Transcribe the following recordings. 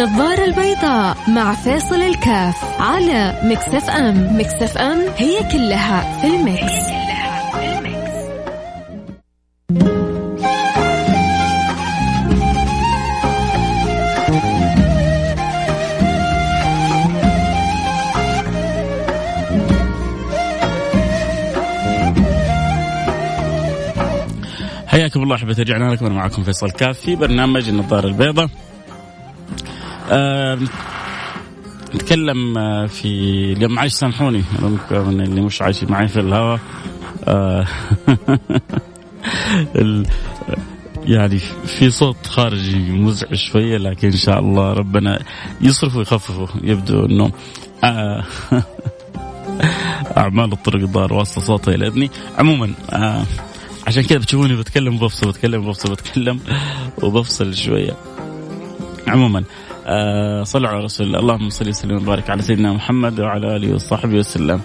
النظارة البيضاء مع فيصل الكاف على Mix FM. Mix FM هي كلها في ال mix, هي كلها في ال mix. حياكم الله أحبتي رجعنا لكم معكم فيصل الكاف في برنامج النظارة البيضاء. نتكلم آه، في اليوم معلش سامحوني. اللي مش عايشين معي في الهواء آه يعني في صوت خارجي مزعج شوية لكن إن شاء الله ربنا يصرف ويخففه يبدو إنه آه أعمال الطرق الضار واصل صوتها إلى أذني. عموما آه عشان كذا بتشوفوني بتكلم بفصل بتكلم بفصل بتكلم وبفصل شوية. عموما آه صلوا على رسول الله. اللهم صل وسلم وبارك على سيدنا محمد وعلى آله وصحبه وسلم.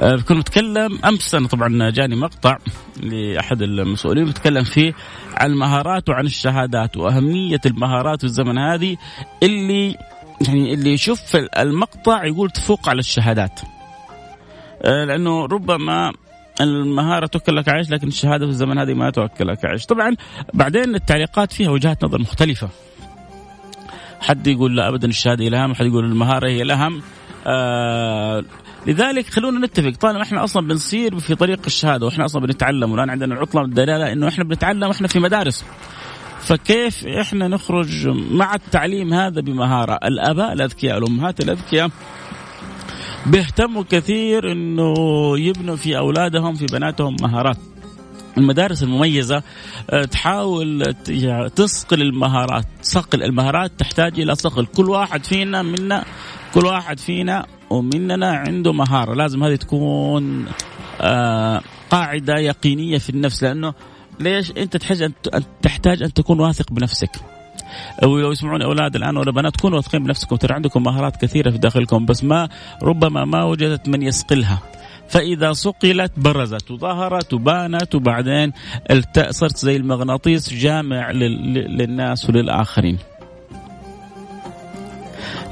آه كنت متكلم. أمس أنا طبعا جاني مقطع لأحد المسؤولين بيتكلم فيه عن المهارات وعن الشهادات وأهمية المهارات في الزمن هذه. اللي يعني اللي يشوف المقطع يقول تفوق على الشهادات. آه لأنه ربما المهارة توكل لك عيش لكن الشهادة في الزمن هذه ما توكل لك عيش طبعا بعدين التعليقات فيها وجهات نظر مختلفة. حد يقول لا ابدا الشهادة هي الاهم حد يقول المهارة هي الاهم آه لذلك خلونا نتفق. طالما إحنا أصلا بنصير في طريق الشهادة وإحنا أصلا بنتعلم والآن عندنا العطلة الدلاله إنه إحنا بنتعلم وإحنا في مدارس. فكيف إحنا نخرج مع التعليم هذا بمهارة؟ الأباء الأذكياء الأمهات الأذكياء. بيهتموا كثير إنه يبنوا في أولادهم في بناتهم مهارات. المدارس المميزة آه، تحاول تصقل المهارات صقل المهارات تحتاج إلى صقل كل واحد فينا منا كل واحد فينا ومننا عنده مهارة. لازم هذه تكون آه، قاعدة يقينية في النفس. لأنه ليش؟ أنت تحتاج أن تحتاج أن تكون واثق بنفسك. ولو يسمعون أولاد الآن ولا بنات كونوا واثقين بنفسكم. ترى عندكم مهارات كثيرة في داخلكم بس ما ربما ما وجدت من يصقلها فإذا صقلت برزت وظهرت وبانت وبعدين صرت زي المغناطيس جامع للناس وللآخرين.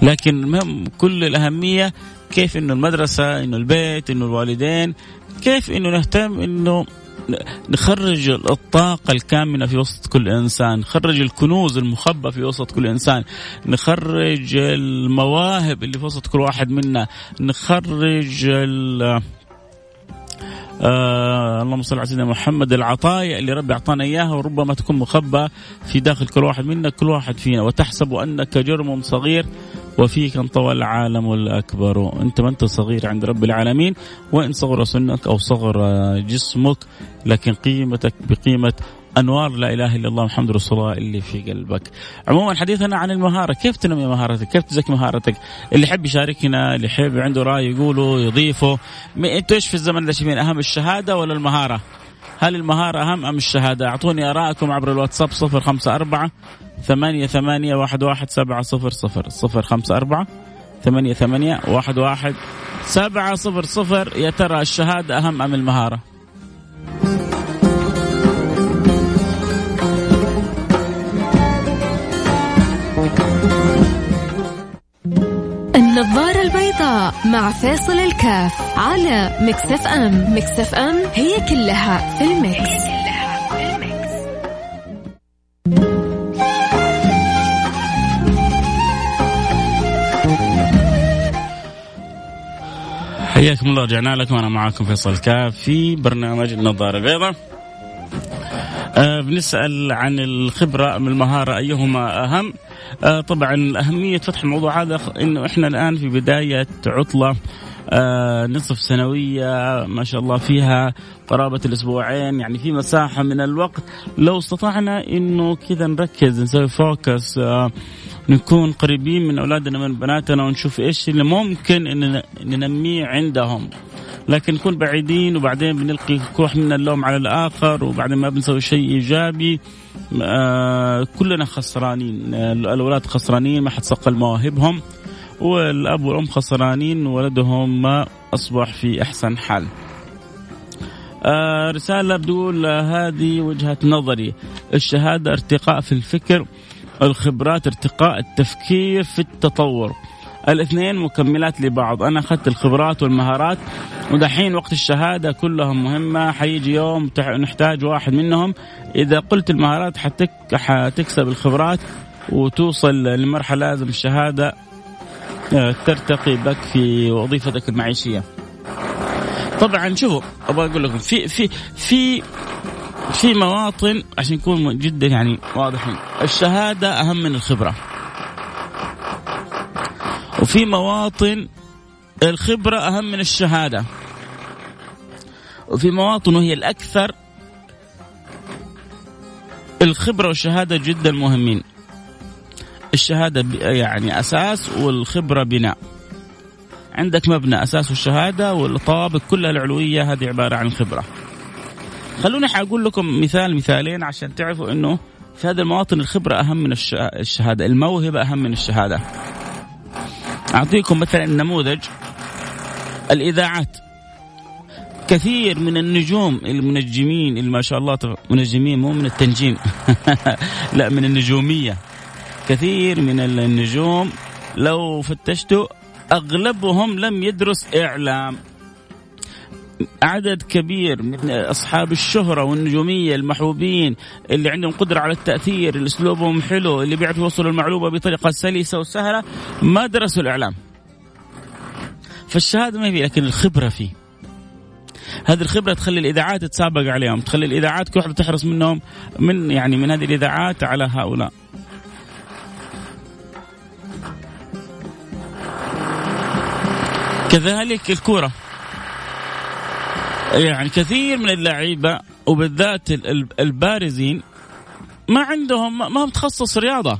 لكن كل الأهمية كيف إنه المدرسة إنه البيت إنه الوالدين كيف إنه نهتم إنه نخرج الطاقة الكامنة في وسط كل إنسان نخرج الكنوز المخبى في وسط كل إنسان نخرج المواهب اللي في وسط كل واحد منا نخرج آه اللهم صل على سيدنا محمد العطايا اللي ربي أعطانا إياها وربما تكون مخبى في داخل كل واحد منا كل واحد فينا. وتحسب أنك جرم صغير وفيك انطوى العالم الأكبر. أنت ما أنت صغير عند رب العالمين وإن صغر سنك أو صغر جسمك لكن قيمتك بقيمة أنوار لا إله إلا الله محمد رسول الله اللي في قلبك. عموما حديثنا عن المهارة، كيف تنمي مهارتك؟ كيف تزكي مهارتك؟ اللي يحب يشاركنا، اللي يحب عنده رأي يقوله يضيفه، أنتوا إيش في الزمن ده شايفين أهم الشهادة ولا المهارة؟ هل المهارة أهم أم الشهادة؟ أعطوني آراءكم عبر الواتساب صفر خمسة أربعة ثمانية ثمانية واحد واحد سبعة صفر صفر صفر خمسة أربعة ثمانية ثمانية واحد واحد سبعة صفر صفر يا ترى الشهادة أهم أم المهارة؟ النظارة البيضاء مع فيصل الكاف على Mix FM. Mix FM هي كلها في ال mix, هي كلها في ال mix. حياكم الله رجعنا لكم. أنا معكم فيصل الكاف في برنامج النظارة البيضاء. آه بنسأل عن الخبرة ام المهارة أيهما أهم؟ آه طبعا أهمية فتح الموضوع هذا إنه إحنا الآن في بداية عطلة آه نصف سنوية ما شاء الله فيها قرابة الأسبوعين يعني في مساحة من الوقت. لو استطعنا إنه كذا نركز نسوي فوكس نكون قريبين من أولادنا من بناتنا ونشوف إيش اللي ممكن إن ننميه عندهم. لكن نكون بعيدين وبعدين بنلقي كل واحد منا اللوم على الآخر وبعدين ما بنسوي شيء إيجابي. آه كلنا خسرانين. الأولاد خسرانين ما حد صقل مواهبهم. والأب والأم خسرانين ولدهم ما أصبح في أحسن حال. آه رسالة بتقول هذه وجهة نظري. الشهادة ارتقاء في الفكر الخبرات ارتقاء التفكير في التطور. الاثنين مكملات لبعض أنا أخذت الخبرات والمهارات ودحين وقت الشهادة كلهم مهمة حيجي يوم نحتاج واحد منهم إذا قلت المهارات حتك حتكسب الخبرات وتوصل لمرحلة لازم الشهادة آه، ترتقي بك في وظيفتك المعيشية. طبعا شوفوا أبغى أقول لكم في في في في مواطن عشان نكون جدا يعني واضحين الشهادة أهم من الخبرة. وفي مواطن الخبرة أهم من الشهادة. وفي مواطن وهي الأكثر الخبرة والشهادة جدا مهمين. الشهادة يعني أساس والخبرة بناء. عندك مبنى أساس الشهادة والطوابق كلها العلوية هذه عبارة عن خبرة. خلوني حأقول لكم مثال مثالين عشان تعرفوا أنه في هذه المواطن الخبرة أهم من الشهادة الموهبة أهم من الشهادة. أعطيكم مثلا نموذج الإذاعات. كثير من النجوم المنجمين اللي ما شاء الله منجمين مو من التنجيم. لا من النجومية. كثير من النجوم لو فتشتوا أغلبهم لم يدرس إعلام. عدد كبير من أصحاب الشهرة والنجومية المحبوبين اللي عندهم قدرة على التأثير اللي أسلوبهم حلو اللي بيعرفوا يوصلوا المعلومة بطريقة سلسة وسهلة ما درسوا الإعلام. فالشهادة ما في لكن الخبرة فيه. هذه الخبرة تخلي الإذاعات تتسابق عليهم تخلي الإذاعات كل واحدة تحرص منهم من يعني من هذه الإذاعات على هؤلاء. كذلك الكورة. يعني كثير من اللعيبة وبالذات البارزين ما عندهم ما هم تخصص رياضة.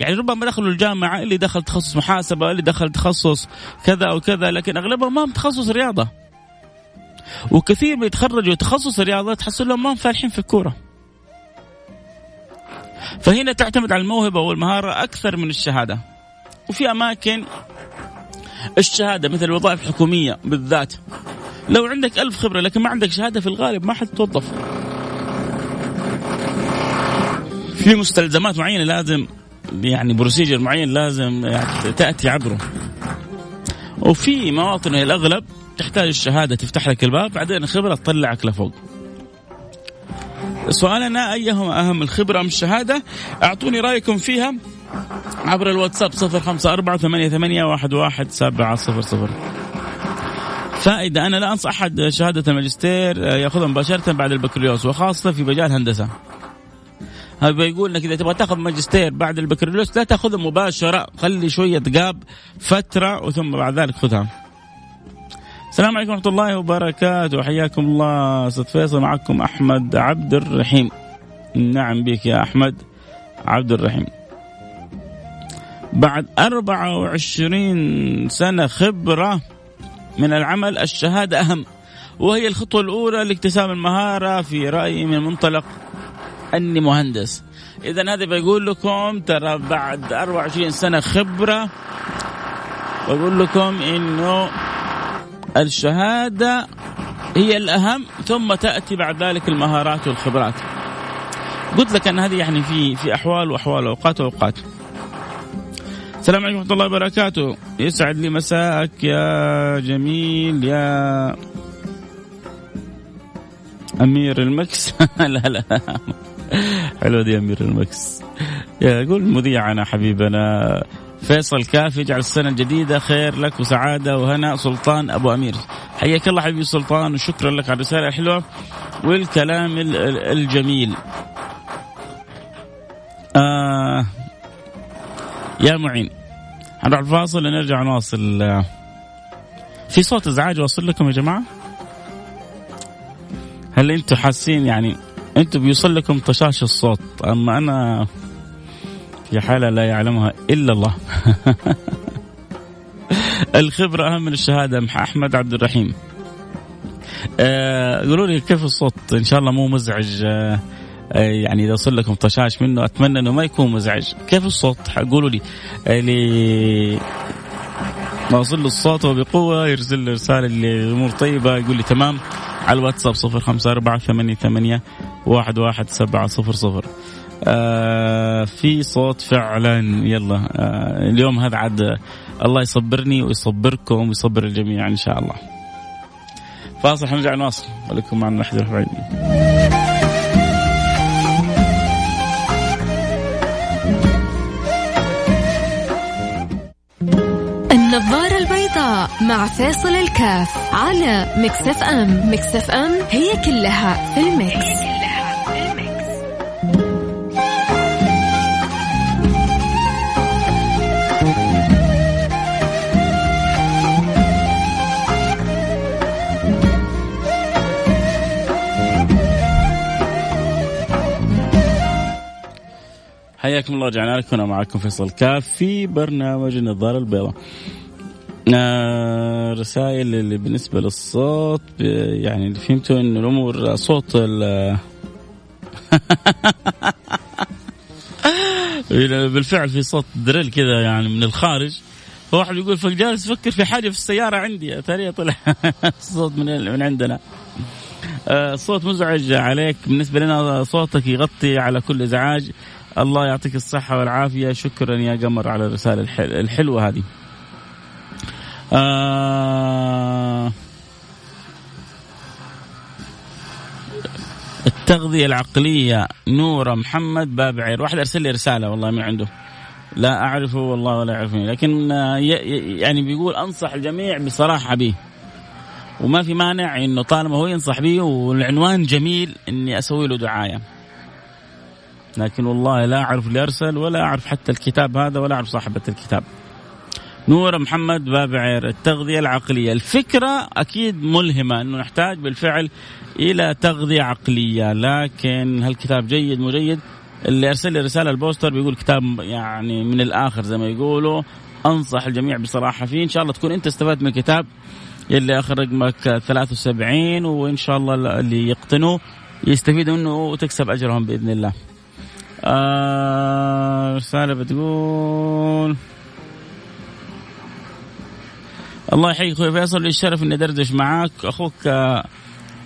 يعني ربما دخلوا الجامعة اللي دخل تخصص محاسبة اللي دخل تخصص كذا وكذا لكن أغلبهم ما هم تخصص رياضة. وكثير بيتخرجوا تخصص رياضة تحصل لهم ما هم فالحين في الكورة. فهنا تعتمد على الموهبة والمهارة أكثر من الشهادة. وفي أماكن الشهادة مثل الوظائف الحكومية بالذات. لو عندك ألف خبرة لكن ما عندك شهادة في الغالب ما حتتوظف. في مستلزمات معينة لازم يعني بروسيجر معين لازم يعني تأتي عبره. وفي مواطن الأغلب تحتاج الشهادة تفتح لك الباب بعدين الخبرة تطلعك لفوق. سؤالنا أيهما أهم الخبرة أم الشهادة؟ أعطوني رأيكم فيها عبر الواتساب صفر خمسة أربعة ثمانية, ثمانية واحد, واحد سبعة صفر صفر. فائدة أنا لا أنصح أحد شهادة الماجستير آه، يأخذها مباشرة بعد البكالوريوس وخاصة في مجال هذا بيقول لك إذا تبغى تاخذ ماجستير بعد البكالوريوس لا تاخذه مباشرة خلي شوية تقاب فترة وثم بعد ذلك خذها. السلام عليكم ورحمة الله وبركاته حياكم الله أستاذ فيصل معكم أحمد عبد الرحيم. نعم بك يا أحمد عبد الرحيم. بعد 24 سنة خبرة من العمل الشهادة أهم. وهي الخطوة الأولى لاكتساب المهارة في رأيي من منطلق أني مهندس. إذا هذا بيقول لكم ترى بعد 24 سنة خبرة بقول لكم إنه الشهادة هي الأهم ثم تأتي بعد ذلك المهارات والخبرات. قلت لك أن هذه يعني في في أحوال وأحوال أوقات وأوقات. السلام عليكم ورحمة الله وبركاته. يسعد لي مساءك يا جميل يا أمير ال Mix. لا لا حلو دي أمير ال Mix. يقول مذيعنا حبيبنا. فيصل كاف يجعل السنة الجديدة خير لك وسعادة وهنا. سلطان أبو أمير. حياك الله حبيبي سلطان وشكرا لك على الرسالة الحلوة والكلام الجميل. يا معين. نروح الفاصل ونرجع نواصل. في صوت إزعاج واصل لكم يا جماعة؟ هل أنتم حاسين يعني أنتم بيوصل لكم طشاش الصوت اما أنا في حالة لا يعلمها إلا الله؟ الخبرة أهم من الشهادة أحمد عبد الرحيم. آه قولوا لي كيف الصوت؟ إن شاء الله مو مزعج. آه يعني إذا وصل لكم طشاش منه أتمنى إنه ما يكون مزعج. كيف الصوت؟ قولوا لي. اللي ما وصل له الصوت وبقوه يرسل لي رسالة الأمور طيبة يقول لي تمام. على الواتساب صفر خمسة أربعة ثمانية ثمانية واحد واحد سبعة صفر صفر. آه في صوت فعلا. يلا. آه اليوم هذا عاد الله يصبرني ويصبركم ويصبر الجميع إن شاء الله. فاصل حنرجع نواصل ولكم معنا لحد النظارة مع فيصل الكاف على Mix FM Mix FM هي كلها في ال Mix. حياكم الله رجعنا لكم معكم فيصل كاف في برنامج النظارة البيضاء. آه رسائل اللي بالنسبة للصوت يعني اللي فهمتوا إنه الأمور صوت بالفعل في صوت دريل كذا يعني من الخارج. فواحد يقول فجالس أفكر في حاجة في السيارة عندي. اتاري طلع. صوت من من عندنا. آه صوت مزعج عليك. بالنسبة لنا صوتك يغطي على كل إزعاج. الله يعطيك الصحة والعافية. شكرا يا قمر على الرسالة الحلوة هذه. آه التغذية العقلية نورة محمد بابعير واحد أرسل لي رسالة والله من عنده. لا أعرفه والله ولا يعرفني لكن يعني بيقول أنصح الجميع بصراحة به. وما في مانع إنه طالما هو ينصح به والعنوان جميل إني أسوي له دعاية. لكن والله لا أعرف اللي أرسل ولا أعرف حتى الكتاب هذا ولا أعرف صاحبة الكتاب. نور محمد بابعير التغذية العقلية. الفكرة أكيد ملهمة أنه نحتاج بالفعل إلى تغذية عقلية لكن هل كتاب جيد مجيد. اللي أرسل لي رسالة البوستر بيقول كتاب يعني من الآخر زي ما يقولوا. أنصح الجميع بصراحة فيه. إن شاء الله تكون أنت استفدت من الكتاب اللي آخر رقمك 73 وإن شاء الله اللي يقتنوا يستفيدوا منه وتكسب أجرهم بإذن الله. آه رسالة بتقول الله يحييك أخوي فيصل. للشرف إني أدردش معاك. أخوك آه،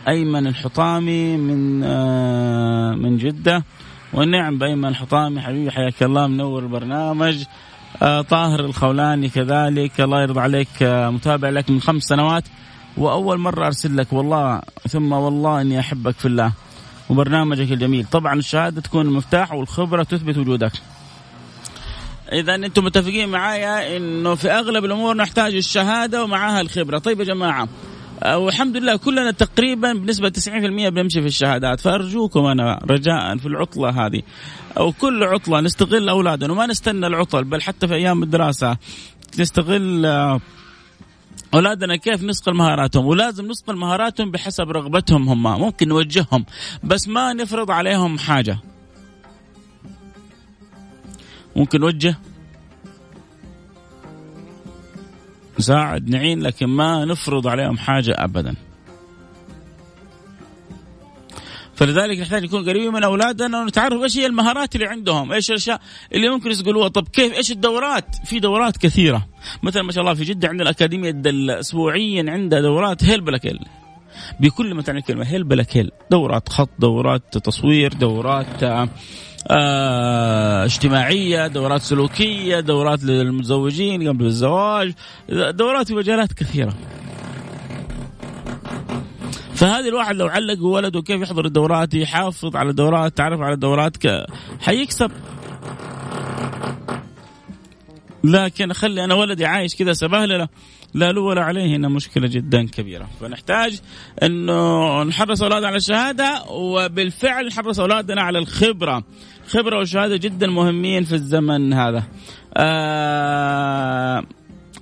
أيمن الحطامي من آه من جدة. والنعم بأيمن الحطامي حبيبي حياك الله منور البرنامج. آه طاهر الخولاني كذلك. الله يرضى عليك متابع لك من خمس سنوات. وأول مرة أرسل لك والله ثم والله إني أحبك في الله. وبرنامجك الجميل. طبعا الشهادة تكون المفتاح والخبرة تثبت وجودك. إذا أنتم متفقين معايا إنه في أغلب الأمور نحتاج الشهادة ومعها الخبرة. طيب يا جماعة آه، والحمد لله كلنا تقريبا بنسبة 90% بنمشي في الشهادات. فأرجوكم أنا رجاء في العطلة هذه. أو كل عطلة نستغل أولادنا وما نستنى العطل بل حتى في أيام الدراسة نستغل آه، أولادنا كيف نصقل مهاراتهم. ولازم نصقل مهاراتهم بحسب رغبتهم هم ممكن نوجههم بس ما نفرض عليهم حاجة. ممكن نوجه نساعد نعين لكن ما نفرض عليهم حاجة ابدا. فلذلك نحتاج نكون قريبين من أولادنا ونتعرف إيش هي المهارات اللي عندهم، إيش الأشياء اللي ممكن يسألوها، طب كيف؟ إيش الدورات؟ في دورات كثيرة، مثلا ما شاء الله في جدة عندنا اكاديميه اسبوعيا عندها دورات هيل بلا كيل. بكل ما تعني الكلمة هيل بلا كيل، دورات خط، دورات تصوير، دورات اجتماعية، دورات سلوكية، دورات للمتزوجين قبل الزواج، دورات في مجالات كثيرة. فهذه الواحد لو علق ولده كيف يحضر الدورات يحافظ على الدورات تعرف على الدورات ك... حيكسب لكن اخلي أنا ولدي عايش كذا سبهلله لا له ولا عليه هنا مشكلة جدا كبيرة. فنحتاج إنه نحرص اولادنا على الشهادة وبالفعل نحرص أولادنا على الخبرة. خبرة والشهاده جدا مهمين في الزمن هذا. آه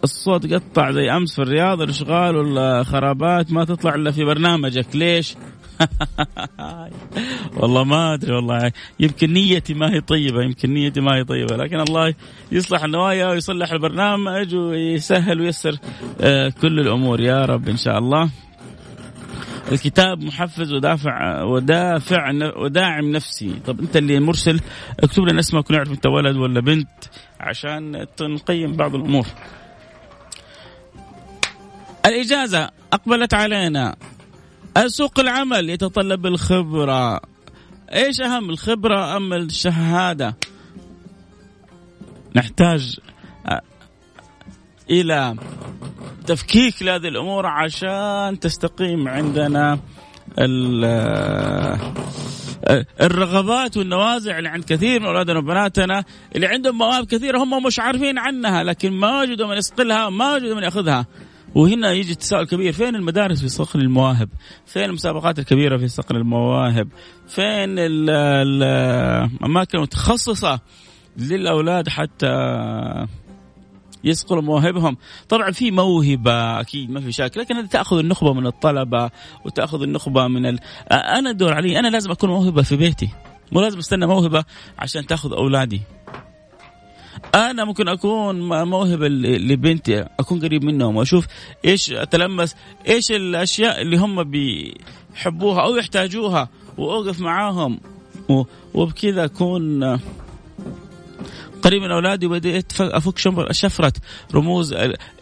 الصوت قطع زي أمس في الرياض الأشغال والخرابات ما تطلع إلا في برنامجك. ليش؟ والله ما أدري والله. يمكن نيتي ما هي طيبة يمكن نيتي ما هي طيبة لكن الله يصلح النوايا ويصلح البرنامج ويسهل ويسر آه، كل الأمور. يا رب إن شاء الله. الكتاب محفز ودافع ودافع وداعم نفسي. طب أنت اللي مرسل اكتب لنا اسمك ونعرف أنت ولد ولا بنت عشان نقيم بعض الأمور. الإجازة أقبلت علينا. سوق العمل يتطلب الخبرة. إيش أهم الخبرة أم الشهادة؟ نحتاج آه، إلى تفكيك لهذه الأمور عشان تستقيم عندنا الرغبات والنوازع اللي عند كثير من أولادنا وبناتنا اللي عندهم مواهب كثيرة هم مش عارفين عنها لكن ما وجدوا من يصقلها ما وجدوا من يأخذها. وهنا يجي التساؤل الكبير فين المدارس في صقل المواهب؟ فين المسابقات الكبيرة في صقل المواهب؟ فين الاماكن المتخصصه للأولاد حتى يصقلوا مواهبهم؟ طبعا في موهبة أكيد ما في شك لكن تأخذ النخبة من الطلبة وتأخذ النخبة من ال... أنا الدور علي أنا لازم أكون موهبة في بيتي مو لازم أستنى موهبة عشان تأخذ أولادي. أنا ممكن أكون موهبة لبنتي أكون قريب منهم وأشوف إيش أتلمس إيش الأشياء اللي هم بيحبوها أو يحتاجوها وأوقف معاهم وبكذا أكون قريب من أولادي وبديت أفك شفرة رموز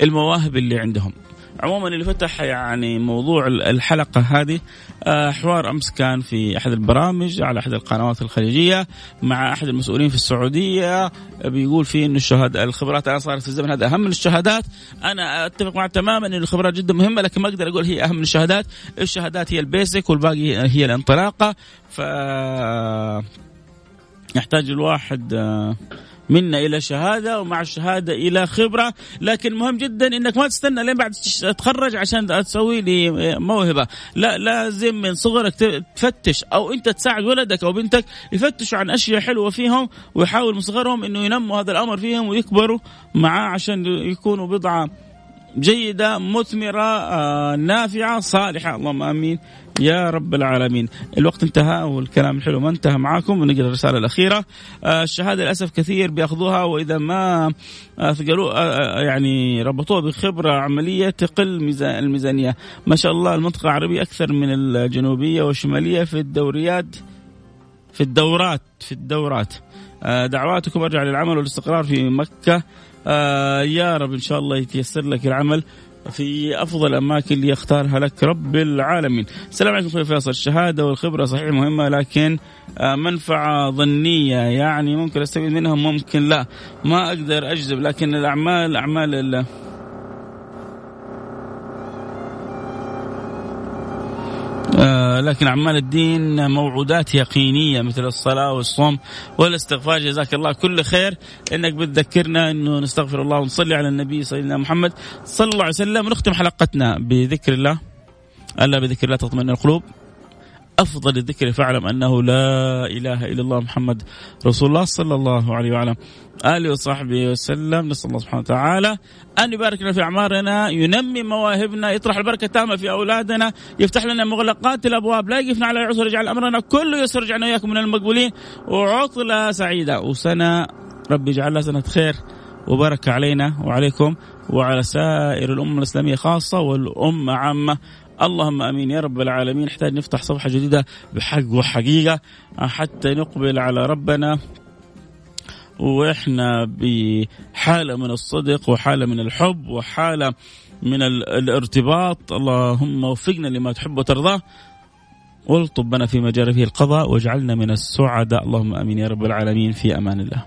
المواهب اللي عندهم. عموما اللي فتح يعني موضوع الحلقة هذه آه، حوار أمس كان في أحد البرامج على أحد القنوات الخليجية مع أحد المسؤولين في السعودية بيقول فيه أن الشهادة الخبرات الآن صارت في الزمن هذا أهم من الشهادات. أنا أتفق معه تماما أن الخبرات جدا مهمة لكن ما أقدر أقول هي أهم من الشهادات. الشهادات هي البيسك والباقي هي الانطلاقة. ف يحتاج الواحد آه، منا إلى شهادة ومع الشهادة إلى خبرة. لكن مهم جدا إنك ما تستنى لين بعد تتخرج عشان تسوي لي موهبة. لا لازم من صغرك تفتش أو أنت تساعد ولدك أو بنتك يفتشوا عن أشياء حلوة فيهم ويحاول من صغرهم إنه ينموا هذا الأمر فيهم ويكبروا معاه عشان يكونوا بضعة جيدة مثمرة آه، نافعة صالحة. اللهم آمين. يا رب العالمين. الوقت انتهى والكلام الحلو ما انتهى معاكم. ونقرا الرسالة الأخيرة. آه، الشهادة للأسف كثير بيأخذوها وإذا ما ثقلوا آه، يعني ربطوها بخبرة عملية تقل الميزانية. ما شاء الله المنطقة العربية أكثر من الجنوبية والشمالية في الدوريات في الدورات في الدورات. دعواتكم أرجع للعمل والاستقرار في مكة. آه يا رب إن شاء الله يتيسر لك العمل. في أفضل اللي يختارها لك رب العالمين. السلام عليكم أخوي فيصل، الشهادة والخبرة صحيح مهمة لكن آه منفعة ظنية يعني ممكن أستفيد منها ممكن لا، ما أقدر اجذب لكن الأعمال أعمال لكن أعمال الدين موعودات يقينية مثل الصلاة والصوم والاستغفار. جزاك الله كل خير. إنك بتذكرنا إنه نستغفر الله ونصلي على النبي سيدنا محمد صلى الله عليه وسلم. ونختم حلقتنا بذكر الله. ألا بذكر الله تطمئن القلوب. أفضل الذكر فاعلم أنه لا إله إلا الله محمد رسول الله صلى الله عليه وعلى آله وصحبه وسلم. نسأل الله سبحانه وتعالى أن يبارك لنا في أعمارنا ينمي مواهبنا يطرح البركة التامة في أولادنا يفتح لنا مغلقات الأبواب لا يقفنا على العسر يجعل أمرنا كله يسر يجعلنا اياكم من المقبولين. وعطلة سعيدة. وسنة ربي يجعلها سنة خير وبركه علينا وعليكم وعلى سائر الامه الإسلامية خاصة والأمة عامة. اللهم آمين يا رب العالمين. نحتاج نفتح صفحة جديدة بحق وحقيقة حتى نقبل على ربنا. وإحنا بحالة من الصدق وحالة من الحب وحالة من الارتباط. اللهم وفقنا لما تحب وترضاه والطب بنا في مجاري فيه القضاء واجعلنا من السعداء. اللهم آمين يا رب العالمين. في أمان الله.